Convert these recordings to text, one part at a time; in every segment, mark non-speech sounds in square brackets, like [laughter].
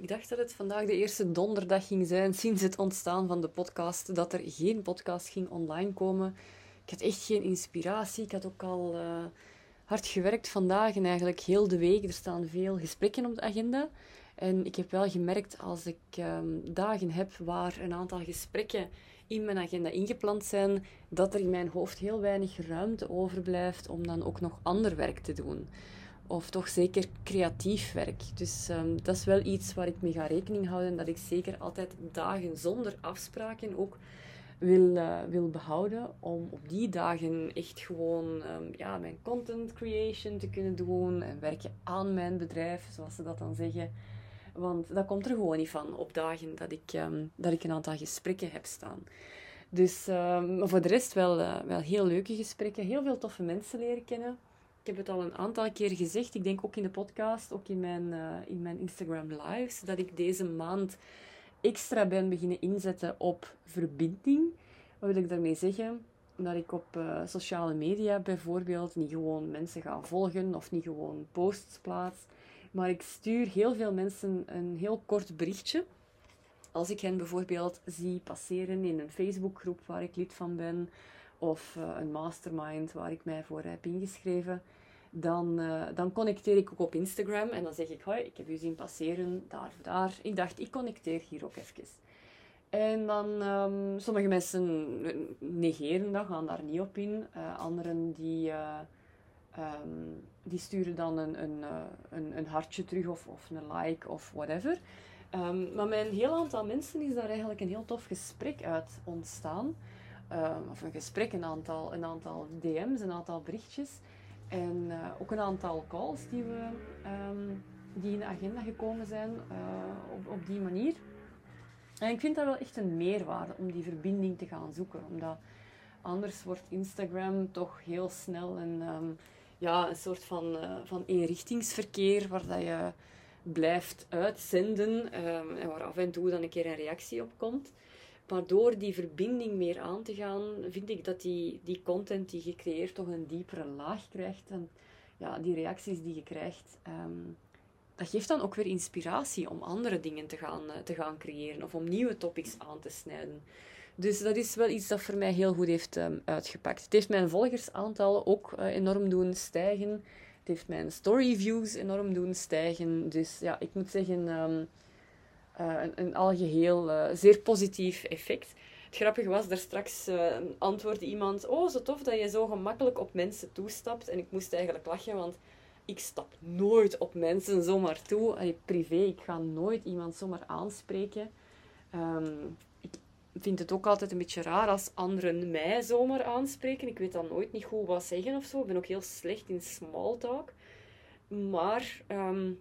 Ik dacht dat het vandaag de eerste donderdag ging zijn sinds het ontstaan van de podcast, dat er geen podcast ging online komen. Ik had echt geen inspiratie. Ik had ook al uh, hard gewerkt vandaag en eigenlijk heel de week. Er staan veel gesprekken op de agenda. En ik heb wel gemerkt als ik um, dagen heb waar een aantal gesprekken in mijn agenda ingepland zijn, dat er in mijn hoofd heel weinig ruimte overblijft om dan ook nog ander werk te doen of toch zeker creatief werk. Dus um, dat is wel iets waar ik mee ga rekening houden. Dat ik zeker altijd dagen zonder afspraken ook wil, uh, wil behouden. Om op die dagen echt gewoon um, ja, mijn content creation te kunnen doen. En werken aan mijn bedrijf, zoals ze dat dan zeggen. Want dat komt er gewoon niet van op dagen dat ik, um, dat ik een aantal gesprekken heb staan. Dus voor de rest wel, uh, wel heel leuke gesprekken. Heel veel toffe mensen leren kennen. Ik heb het al een aantal keer gezegd. Ik denk ook in de podcast, ook in mijn, uh, in mijn Instagram lives, dat ik deze maand extra ben beginnen inzetten op verbinding. Wat wil ik daarmee zeggen? Dat ik op uh, sociale media bijvoorbeeld niet gewoon mensen ga volgen of niet gewoon posts plaats. Maar ik stuur heel veel mensen een heel kort berichtje. Als ik hen bijvoorbeeld zie passeren in een Facebookgroep waar ik lid van ben, of uh, een mastermind waar ik mij voor heb ingeschreven, dan, uh, dan connecteer ik ook op Instagram en dan zeg ik, hoi, ik heb u zien passeren, daar of daar. Ik dacht, ik connecteer hier ook even. En dan, um, sommige mensen negeren dat, gaan daar niet op in. Uh, anderen die, um, die sturen dan een, een, een, een, hartje terug of, of een like of whatever. Um, maar met een heel aantal mensen is daar eigenlijk een heel tof gesprek uit ontstaan. Of een gesprek, een aantal, een aantal DM's, een aantal berichtjes. En uh, ook een aantal calls die, we, um, die in de agenda gekomen zijn uh, op, op die manier. En ik vind dat wel echt een meerwaarde om die verbinding te gaan zoeken. Omdat anders wordt Instagram toch heel snel een, um, ja, een soort van, uh, van eenrichtingsverkeer waar dat je blijft uitzenden en waar af en toe dan een keer een reactie op komt. Maar door die verbinding meer aan te gaan, vind ik dat die, die content die je creëert toch een diepere laag krijgt. En ja, die reacties die je krijgt, um, dat geeft dan ook weer inspiratie om andere dingen te gaan, uh, te gaan creëren of om nieuwe topics aan te snijden. Dus dat is wel iets dat voor mij heel goed heeft um, uitgepakt. Het heeft mijn volgersaantal ook uh, enorm doen stijgen. Het heeft mijn storyviews enorm doen stijgen. Dus ja, ik moet zeggen, uh, een, een algeheel uh, zeer positief effect. Het grappige was, daar straks uh, antwoordde iemand: Oh, zo tof dat je zo gemakkelijk op mensen toestapt. En ik moest eigenlijk lachen, want ik stap nooit op mensen zomaar toe. Privé, ik ga nooit iemand zomaar aanspreken. Um, ik vind het ook altijd een beetje raar als anderen mij zomaar aanspreken. Ik weet dan nooit niet goed wat zeggen of zo. Ik ben ook heel slecht in small talk. Maar um,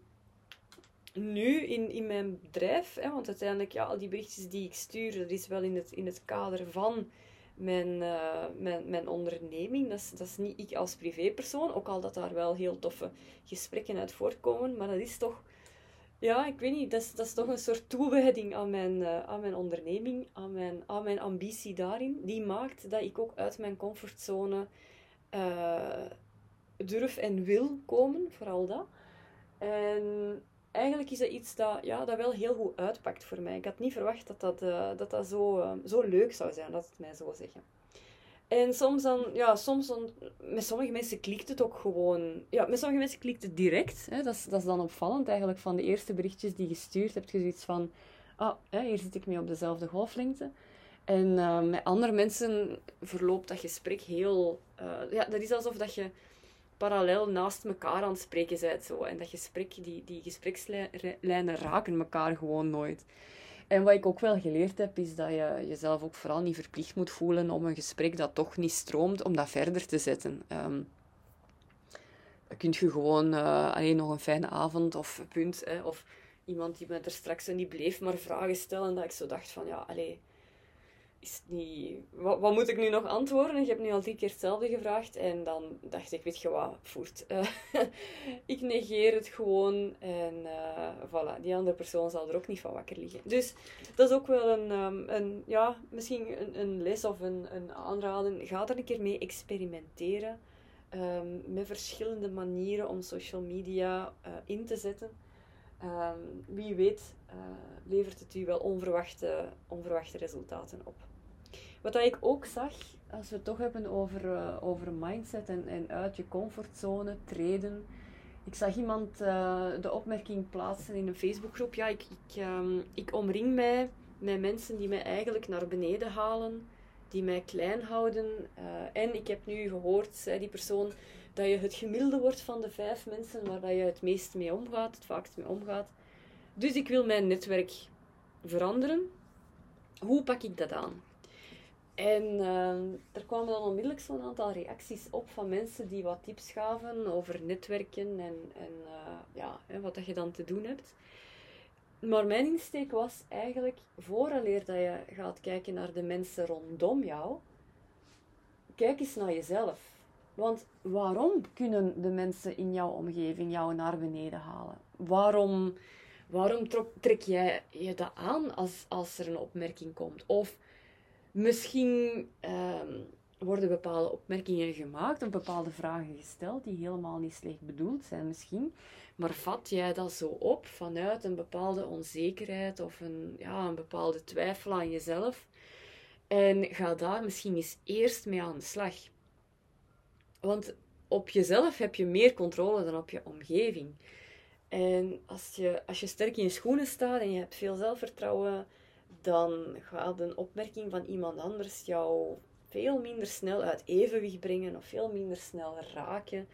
nu in, in mijn bedrijf, hè, want uiteindelijk, ja, al die berichtjes die ik stuur, dat is wel in het, in het kader van mijn, uh, mijn, mijn onderneming. Dat is, dat is niet ik als privépersoon, ook al dat daar wel heel toffe gesprekken uit voortkomen, maar dat is toch, ja, ik weet niet, dat is, dat is toch een soort toewijding aan mijn, uh, aan mijn onderneming, aan mijn, aan mijn ambitie daarin. Die maakt dat ik ook uit mijn comfortzone uh, durf en wil komen, vooral dat. En eigenlijk is dat iets dat, ja, dat wel heel goed uitpakt voor mij. Ik had niet verwacht dat dat, uh, dat, dat zo, uh, zo leuk zou zijn, dat het mij zo zeggen. En soms dan, ja, soms dan, met sommige mensen klikt het ook gewoon. Ja, met sommige mensen klikt het direct. Hè. Dat, is, dat is dan opvallend eigenlijk. Van de eerste berichtjes die je stuurt, heb je zoiets van, ah, hier zit ik mee op dezelfde golflengte. En uh, met andere mensen verloopt dat gesprek heel... ja, dat is alsof dat je parallel naast elkaar aan het spreken bent. Zo. En dat gesprek, die, die gesprekslijnen raken elkaar gewoon nooit. En wat ik ook wel geleerd heb, is dat je jezelf ook vooral niet verplicht moet voelen om een gesprek dat toch niet stroomt, om dat verder te zetten. Um, dan kun je gewoon uh, alleen nog een fijne avond of punt. Hè, of iemand die me er straks die bleef maar vragen stellen, dat ik zo dacht van ja, allee, is niet... Wat, moet ik nu nog antwoorden? Ik heb nu al drie keer hetzelfde gevraagd. En dan dacht ik, weet je wat, voert. Uh, [laughs] ik negeer het gewoon. En uh, voilà, die andere persoon zal er ook niet van wakker liggen. Dus dat is ook wel een, um, een ja, misschien een, een, les of een, een aanraden. Ga er een keer mee experimenteren. Um, met verschillende manieren om social media uh, in te zetten. Ehm, wie weet levert het u wel onverwachte, onverwachte resultaten op. Wat ik ook zag, als we het toch hebben over, uh, over mindset en, en uit je comfortzone treden. Ik zag iemand uh, de opmerking plaatsen in een Facebookgroep. Ja, ik, ik, um, ik omring mij met mensen die mij eigenlijk naar beneden halen, die mij klein houden. en ik heb nu gehoord, zei die persoon, dat je het gemiddelde wordt van de vijf mensen waar dat je het meest mee omgaat, het vaakst mee omgaat. Dus ik wil mijn netwerk veranderen. Hoe pak ik dat aan? En uh, er kwamen dan onmiddellijk zo'n aantal reacties op van mensen die wat tips gaven over netwerken en, en uh, ja, hè, wat dat je dan te doen hebt. Maar mijn insteek was eigenlijk, vooraleer dat je gaat kijken naar de mensen rondom jou, kijk eens naar jezelf. Want waarom kunnen de mensen in jouw omgeving jou naar beneden halen? Waarom, waarom trek jij je dat aan als, als er een opmerking komt? Of misschien ehm, worden bepaalde opmerkingen gemaakt of bepaalde vragen gesteld die helemaal niet slecht bedoeld zijn misschien. Maar vat jij dat zo op vanuit een bepaalde onzekerheid of een, ja, een bepaalde twijfel aan jezelf? En ga daar misschien eens eerst mee aan de slag. Want op jezelf heb je meer controle dan op je omgeving. En als je, als je sterk in je schoenen staat en je hebt veel zelfvertrouwen, dan gaat een opmerking van iemand anders jou veel minder snel uit evenwicht brengen of veel minder snel raken.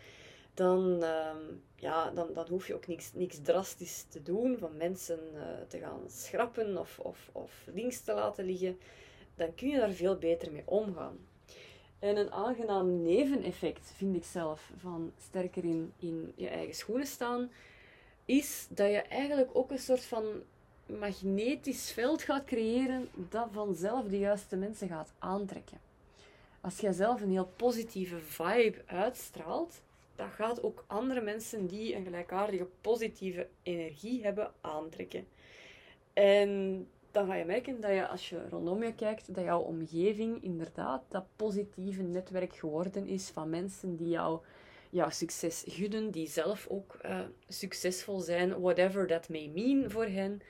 Dan, uh, ja, dan, dan hoef je ook niks, niks drastisch te doen, van mensen uh, te gaan schrappen of, of, of links te laten liggen. Dan kun je daar veel beter mee omgaan. En een aangenaam neveneffect, vind ik zelf, van sterker in, in je eigen schoenen staan, is dat je eigenlijk ook een soort van magnetisch veld gaat creëren dat vanzelf de juiste mensen gaat aantrekken. Als jij zelf een heel positieve vibe uitstraalt, dan gaat ook andere mensen die een gelijkaardige positieve energie hebben aantrekken. En dan ga je merken dat je, als je rondom je kijkt, dat jouw omgeving inderdaad dat positieve netwerk geworden is van mensen die jou jouw succes gunnen, die zelf ook uh, succesvol zijn, whatever that may mean voor hen.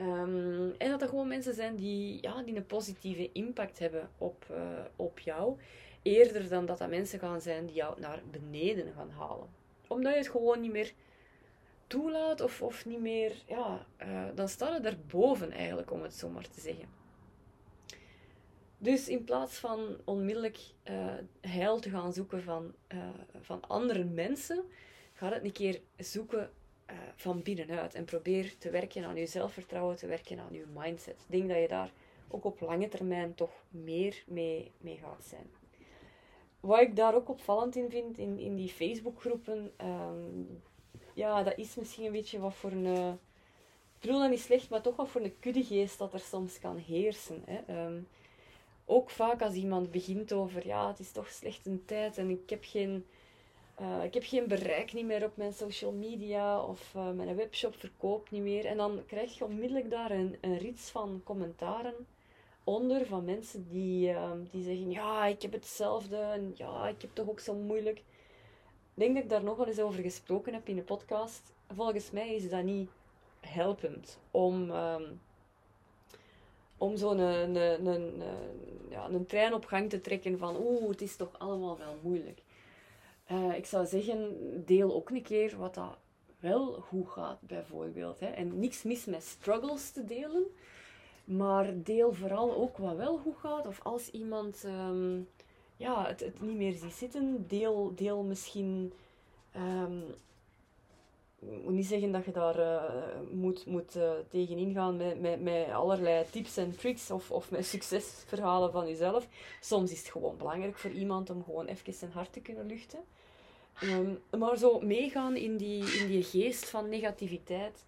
Um, en dat er gewoon mensen zijn die, ja, die een positieve impact hebben op, uh, op jou, eerder dan dat dat mensen gaan zijn die jou naar beneden gaan halen. Omdat je het gewoon niet meer toelaat of, of niet meer, ja, uh, dan staan er daarboven eigenlijk, om het zo maar te zeggen. Dus in plaats van onmiddellijk uh, heil te gaan zoeken van, van andere mensen, ga het een keer zoeken van binnenuit en probeer te werken aan je zelfvertrouwen, te werken aan je mindset. Ik denk dat je daar ook op lange termijn toch meer mee, mee gaat zijn. Wat ik daar ook opvallend in vind, in, in die Facebookgroepen, um, ja, dat is misschien een beetje wat voor een. Uh, ik bedoel dat niet slecht, maar toch wat voor een kuddegeest dat er soms kan heersen. Hè. Um, ook vaak als iemand begint over, ja, het is toch slecht een tijd en ik heb geen, uh, ik heb geen bereik niet meer op mijn social media of uh, mijn webshop verkoopt niet meer. En dan krijg je onmiddellijk daar een, een rits van commentaren onder van mensen die, uh, die zeggen, ja, ik heb hetzelfde en ja, ik heb toch ook zo moeilijk. Ik denk dat ik daar nog wel eens over gesproken heb in de podcast. Volgens mij is dat niet helpend om, um, om zo'n een, een, een, ja, een trein op gang te trekken van oeh, het is toch allemaal wel moeilijk. Uh, ik zou zeggen, deel ook een keer wat dat wel goed gaat, bijvoorbeeld. Hè. En niks mis met struggles te delen, maar deel vooral ook wat wel goed gaat. Of als iemand um, ja, het, het niet meer ziet zitten, deel, deel misschien. Um, ik moet niet zeggen dat je daar uh, moet, moet uh, tegenin gaan met, met, met allerlei tips en tricks of, of met succesverhalen van jezelf. Soms is het gewoon belangrijk voor iemand om gewoon even zijn hart te kunnen luchten. Um, maar zo meegaan in die, in die geest van negativiteit,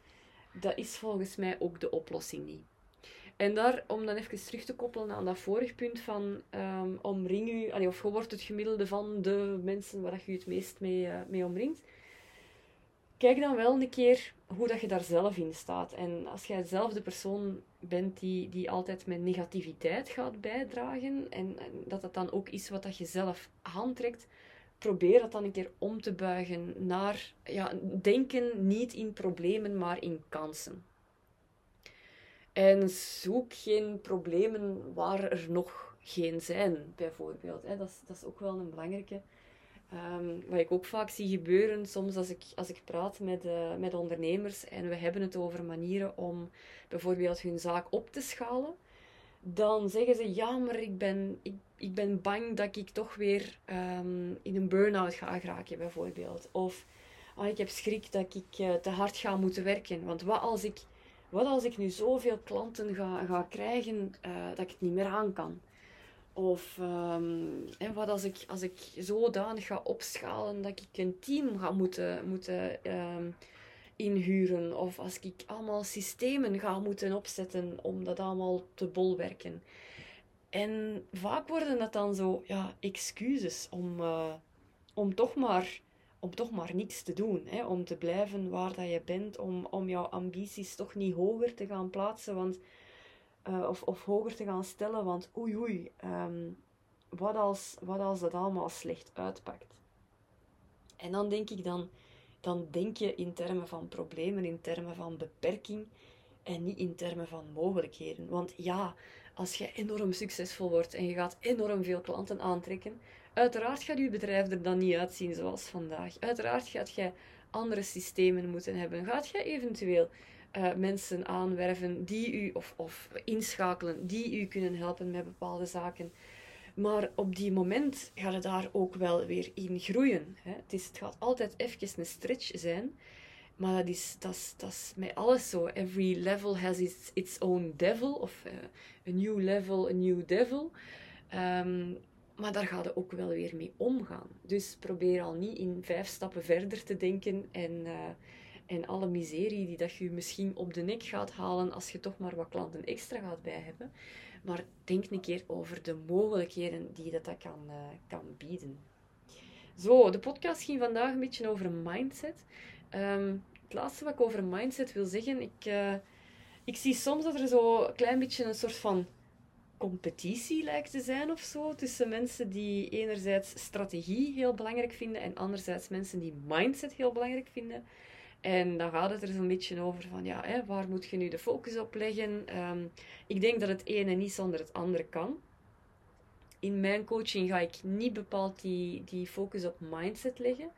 dat is volgens mij ook de oplossing niet. En daar, om dan even terug te koppelen aan dat vorige punt van um, omring u, of je wordt het gemiddelde van de mensen waar je het meest mee, uh, mee omringt. Kijk dan wel een keer hoe dat je daar zelf in staat. En als jij zelf de persoon bent die, die altijd met negativiteit gaat bijdragen, en, dat dat dan ook is wat dat je zelf aantrekt, probeer dat dan een keer om te buigen naar ja, denken niet in problemen, maar in kansen. En zoek geen problemen waar er nog geen zijn, bijvoorbeeld. Dat is, dat is ook wel een belangrijke. Um, wat ik ook vaak zie gebeuren, soms als ik, als ik praat met, uh, met ondernemers en we hebben het over manieren om bijvoorbeeld hun zaak op te schalen, dan zeggen ze, ja, maar ik ben, ik, ik ben bang dat ik toch weer um, in een burn-out ga geraken, bijvoorbeeld. Of oh, ik heb schrik dat ik uh, te hard ga moeten werken. Want wat als ik, wat als ik nu zoveel klanten ga, ga krijgen uh, dat ik het niet meer aan kan? Of um, wat als ik, als ik zodanig ga opschalen dat ik een team ga moeten, moeten um, inhuren. Of als ik allemaal systemen ga moeten opzetten om dat allemaal te bolwerken. En vaak worden dat dan zo ja, excuses om, uh, om, toch maar, om toch maar niets te doen. Hè? Om te blijven waar dat je bent. Om, om jouw ambities toch niet hoger te gaan plaatsen. Want uh, of, of hoger te gaan stellen, want oei oei, um, wat, als, wat als dat allemaal slecht uitpakt? En dan denk ik, dan, dan denk je in termen van problemen, in termen van beperking en niet in termen van mogelijkheden. Want ja, als je enorm succesvol wordt en je gaat enorm veel klanten aantrekken, uiteraard gaat je bedrijf er dan niet uitzien zoals vandaag. Uiteraard gaat je andere systemen moeten hebben. Gaat je eventueel uh, mensen aanwerven die u, of, of inschakelen, die u kunnen helpen met bepaalde zaken. Maar op die moment gaat het daar ook wel weer in groeien. Hè. Het, is, het gaat altijd even een stretch zijn. Maar dat is, dat is, dat is met alles zo. Every level has its, its own devil. Of uh, a new level, a new devil. Um, maar daar gaat het ook wel weer mee omgaan. Dus probeer al niet in vijf stappen verder te denken en... Uh, en alle miserie die dat je misschien op de nek gaat halen als je toch maar wat klanten extra gaat bij hebben. Maar denk een keer over de mogelijkheden die dat, dat kan, uh, kan bieden. Zo, de podcast ging vandaag een beetje over mindset. Um, het laatste wat ik over mindset wil zeggen, ik, uh, ik zie soms dat er zo een klein beetje een soort van competitie lijkt te zijn of zo tussen mensen die enerzijds strategie heel belangrijk vinden en anderzijds mensen die mindset heel belangrijk vinden. En dan gaat het er zo'n beetje over van, ja, hè, waar moet je nu de focus op leggen? Um, ik denk dat het ene niet zonder het andere kan. In mijn coaching ga ik niet bepaald die, die focus op mindset leggen.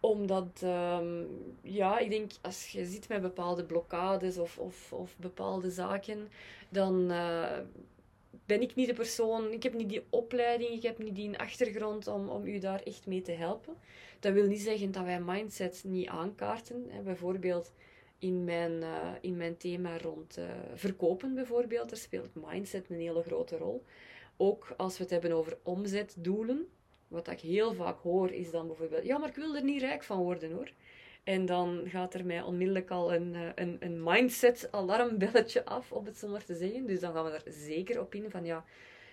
Omdat, um, ja, ik denk, als je zit met bepaalde blokkades of, of, of bepaalde zaken, dan uh, ben ik niet de persoon, ik heb niet die opleiding, ik heb niet die achtergrond om, om u daar echt mee te helpen. Dat wil niet zeggen dat wij mindset niet aankaarten. Hè. Bijvoorbeeld in mijn, uh, in mijn thema rond uh, verkopen, bijvoorbeeld, daar speelt mindset een hele grote rol. Ook als we het hebben over omzetdoelen. Wat ik heel vaak hoor is dan bijvoorbeeld, ja, maar ik wil er niet rijk van worden hoor. En dan gaat er mij onmiddellijk al een, eh, een, een mindset-alarmbelletje af, om het zo maar te zeggen. Dus dan gaan we er zeker op in van ja,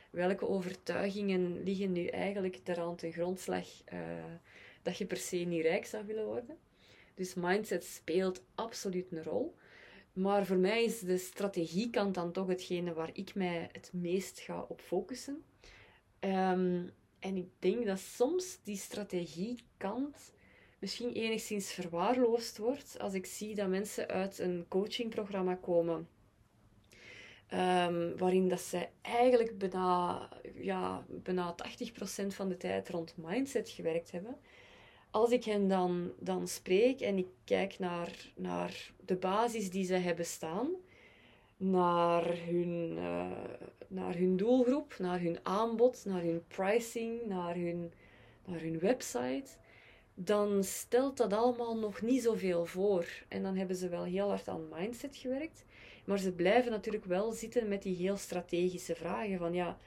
welke overtuigingen liggen nu eigenlijk eraan ten grondslag uh, dat je per se niet rijk zou willen worden. Dus mindset speelt absoluut een rol. Maar voor mij is de strategiekant dan toch hetgene waar ik mij het meest ga op focussen. Um, en ik denk dat soms die strategiekant misschien enigszins verwaarloosd wordt als ik zie dat mensen uit een coachingprogramma komen. Um, waarin dat zij eigenlijk bijna, ja, bijna 80% van de tijd rond mindset gewerkt hebben. Als ik hen dan, dan spreek en ik kijk naar, naar de basis die ze hebben staan, naar hun, uh, naar hun doelgroep, naar hun aanbod, naar hun pricing, naar hun, naar hun website, dan stelt dat allemaal nog niet zoveel voor. En dan hebben ze wel heel hard aan mindset gewerkt. Maar ze blijven natuurlijk wel zitten met die heel strategische vragen van ja,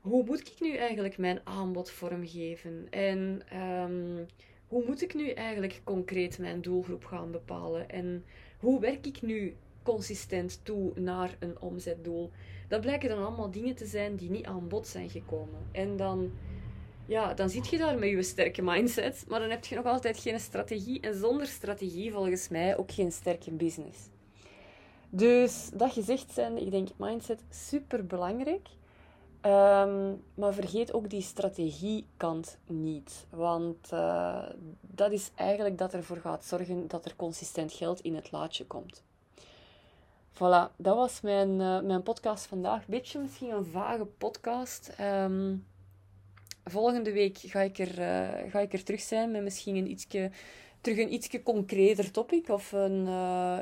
hoe moet ik nu eigenlijk mijn aanbod vormgeven? En um, hoe moet ik nu eigenlijk concreet mijn doelgroep gaan bepalen? En hoe werk ik nu consistent toe naar een omzetdoel? Dat blijken dan allemaal dingen te zijn die niet aan bod zijn gekomen. En dan ja, dan zit je daar met je sterke mindset, maar dan heb je nog altijd geen strategie. En zonder strategie, volgens mij, ook geen sterke business. Dus dat gezegd zijn, ik denk mindset super belangrijk. Ehm, maar vergeet ook die strategiekant niet. Want uh, dat is eigenlijk dat ervoor gaat zorgen dat er consistent geld in het laadje komt. Voilà, dat was mijn, uh, mijn podcast vandaag. Beetje misschien een vage podcast. Um, volgende week ga ik, er, uh, ga ik er terug zijn met misschien een ietsje, terug een ietsje concreter topic. Of een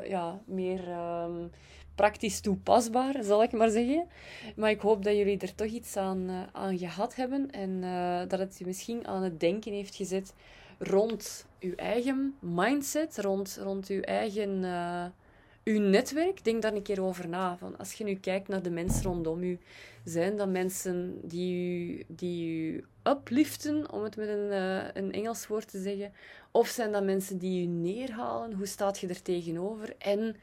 ja, meer... Um, praktisch toepasbaar, zal ik maar zeggen. Maar ik hoop dat jullie er toch iets aan, uh, aan gehad hebben en dat het je misschien aan het denken heeft gezet rond uw eigen mindset, rond, rond uw eigen uw netwerk. Denk daar een keer over na. Van als je nu kijkt naar de mensen rondom u, zijn dat mensen die u, die u upliften, om het met een, een Engels woord te zeggen, of zijn dat mensen die u neerhalen? Hoe staat je er tegenover? En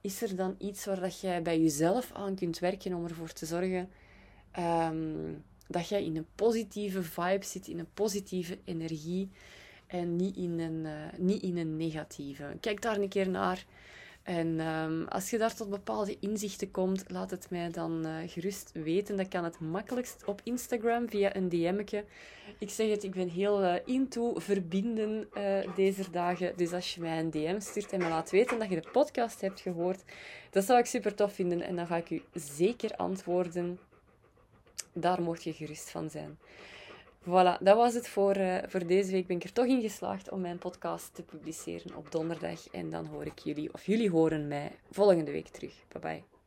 is er dan iets waar dat jij bij jezelf aan kunt werken om ervoor te zorgen um, dat jij in een positieve vibe zit, in een positieve energie en niet in een, uh, niet in een negatieve. Kijk daar een keer naar. En um, als je daar tot bepaalde inzichten komt, laat het mij dan uh, gerust weten. Dat kan het makkelijkst op Instagram via een DM'tje. Ik zeg het, ik ben heel uh, into verbinden uh, deze dagen. Dus als je mij een DM stuurt en me laat weten dat je de podcast hebt gehoord, dat zou ik super tof vinden. En dan ga ik u zeker antwoorden. Daar mocht je gerust van zijn. Voilà, dat was het voor, uh, voor deze week. Ben ik er toch in geslaagd om mijn podcast te publiceren op donderdag. En dan hoor ik jullie, of jullie horen mij volgende week terug. Bye bye.